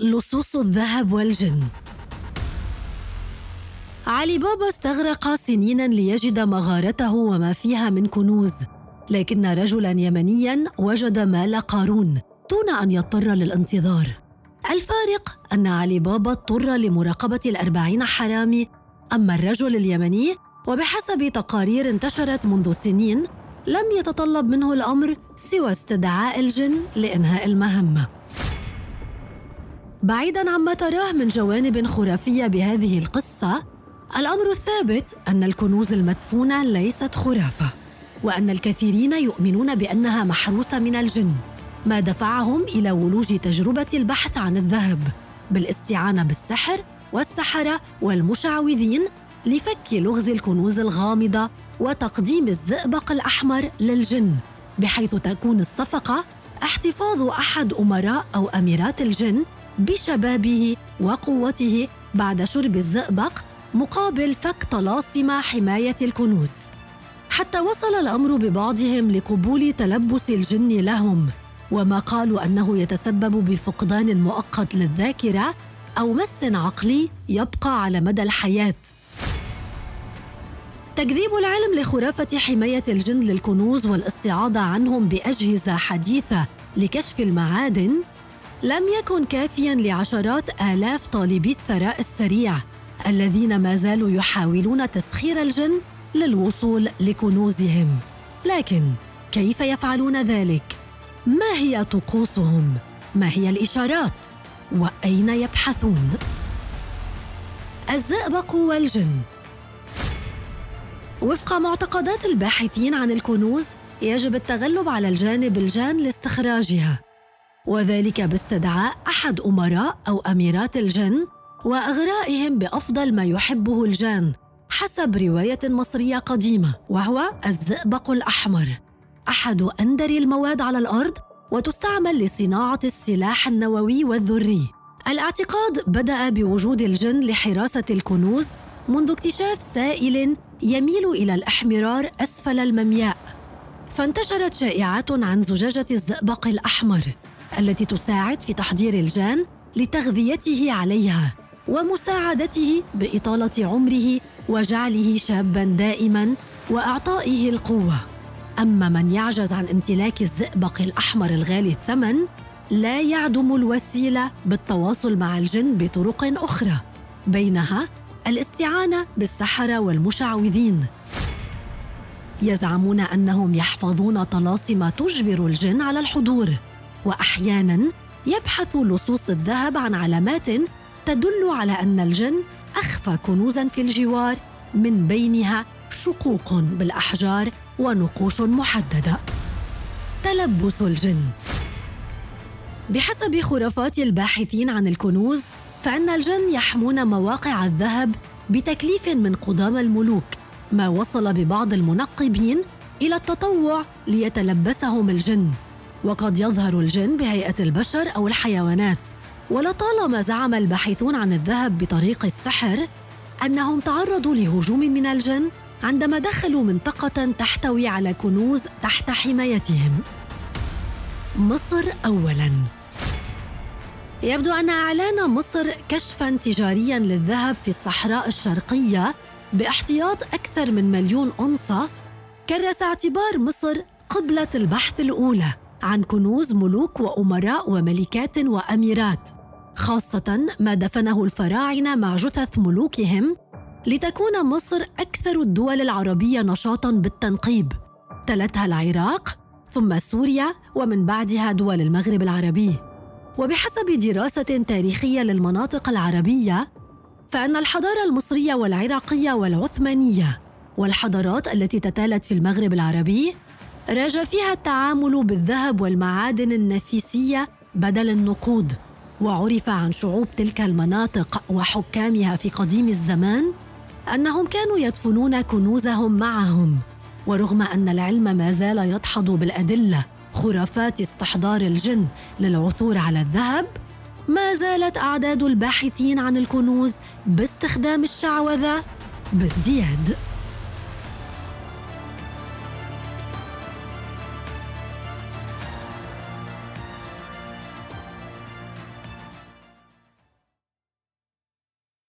لصوص الذهب والجن. علي بابا استغرق سنينا ليجد مغارته وما فيها من كنوز لكن رجلا يمنيا وجد مال قارون دون أن يضطر للانتظار. الفارق أن علي بابا اضطر لمراقبة الأربعين حرامي أما الرجل اليمني وبحسب تقارير انتشرت منذ سنين لم يتطلب منه الأمر سوى استدعاء الجن لإنهاء المهمه بعيدا عما تراه من جوانب خرافية بهذه القصة الأمر الثابت أن الكنوز المدفونة ليست خرافة وأن الكثيرين يؤمنون بأنها محروسة من الجن ما دفعهم إلى ولوج تجربة البحث عن الذهب بالاستعانة بالسحر والسحرة والمشعوذين لفك لغز الكنوز الغامضة وتقديم الزئبق الأحمر للجن بحيث تكون الصفقة احتفاظ أحد أمراء أو أميرات الجن بشبابه وقوته بعد شرب الزئبق مقابل فك طلاسم حماية الكنوز. حتى وصل الأمر ببعضهم لقبول تلبس الجن لهم وما قالوا أنه يتسبب بفقدان مؤقت للذاكرة أو مس عقلي يبقى على مدى الحياة. تكذيب العلم لخرافة حماية الجن للكنوز والاستعاضة عنهم بأجهزة حديثة لكشف المعادن لم يكن كافيا لعشرات آلاف طالبي الثراء السريع الذين ما زالوا يحاولون تسخير الجن للوصول لكنوزهم. لكن كيف يفعلون ذلك؟ ما هي طقوسهم؟ ما هي الإشارات؟ وأين يبحثون؟ الزئبق والجن وفق معتقدات الباحثين عن الكنوز يجب التغلب على الجانب الجان لاستخراجها. وذلك باستدعاء أحد أمراء أو أميرات الجن وأغرائهم بأفضل ما يحبه الجان حسب رواية مصرية قديمة وهو الزئبق الأحمر. أحد أندر المواد على الأرض وتستعمل لصناعة السلاح النووي والذري. الاعتقاد بدأ بوجود الجن لحراسة الكنوز منذ اكتشاف سائل يميل إلى الإحمرار أسفل الممياء. فانتشرت شائعات عن زجاجة الزئبق الأحمر. التي تساعد في تحضير الجان لتغذيته عليها ومساعدته بإطالة عمره وجعله شابا دائما وأعطائه القوة. أما من يعجز عن امتلاك الزئبق الأحمر الغالي الثمن لا يعدم الوسيلة بالتواصل مع الجن بطرق أخرى بينها الاستعانة بالسحرة والمشعوذين. يزعمون أنهم يحفظون طلاسم تجبر الجن على الحضور. وأحيانا يبحث لصوص الذهب عن علامات تدل على أن الجن أخفى كنوزا في الجوار من بينها شقوق بالأحجار ونقوش محددة. تلبس الجن. بحسب خرافات الباحثين عن الكنوز فإن الجن يحمون مواقع الذهب بتكليف من قدام الملوك ما وصل ببعض المنقبين إلى التطوع ليتلبسهم الجن. وقد يظهر الجن بهيئة البشر أو الحيوانات. ولطالما زعم الباحثون عن الذهب بطريق السحر أنهم تعرضوا لهجوم من الجن عندما دخلوا منطقة تحتوي على كنوز تحت حمايتهم. مصر اولا. يبدو أن إعلان مصر كشفا تجاريا للذهب في الصحراء الشرقية باحتياط أكثر من مليون اونصه كرس اعتبار مصر قبلة البحث الأولى. عن كنوز ملوك وأمراء وملكات وأميرات خاصة ما دفنه الفراعنة مع جثث ملوكهم لتكون مصر أكثر الدول العربية نشاطا بالتنقيب. تلتها العراق ثم سوريا ومن بعدها دول المغرب العربي. وبحسب دراسة تاريخية للمناطق العربية فأن الحضارة المصرية والعراقية والعثمانية والحضارات التي تتالت في المغرب العربي راج فيها التعامل بالذهب والمعادن النفيسية بدل النقود. وعرف عن شعوب تلك المناطق وحكامها في قديم الزمان أنهم كانوا يدفنون كنوزهم معهم. ورغم أن العلم ما زال يدحض بالأدلة خرافات استحضار الجن للعثور على الذهب ما زالت أعداد الباحثين عن الكنوز باستخدام الشعوذة بازدياد.